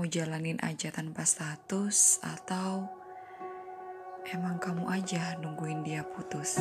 mau jalanin aja tanpa status atau emang kamu aja nungguin dia putus?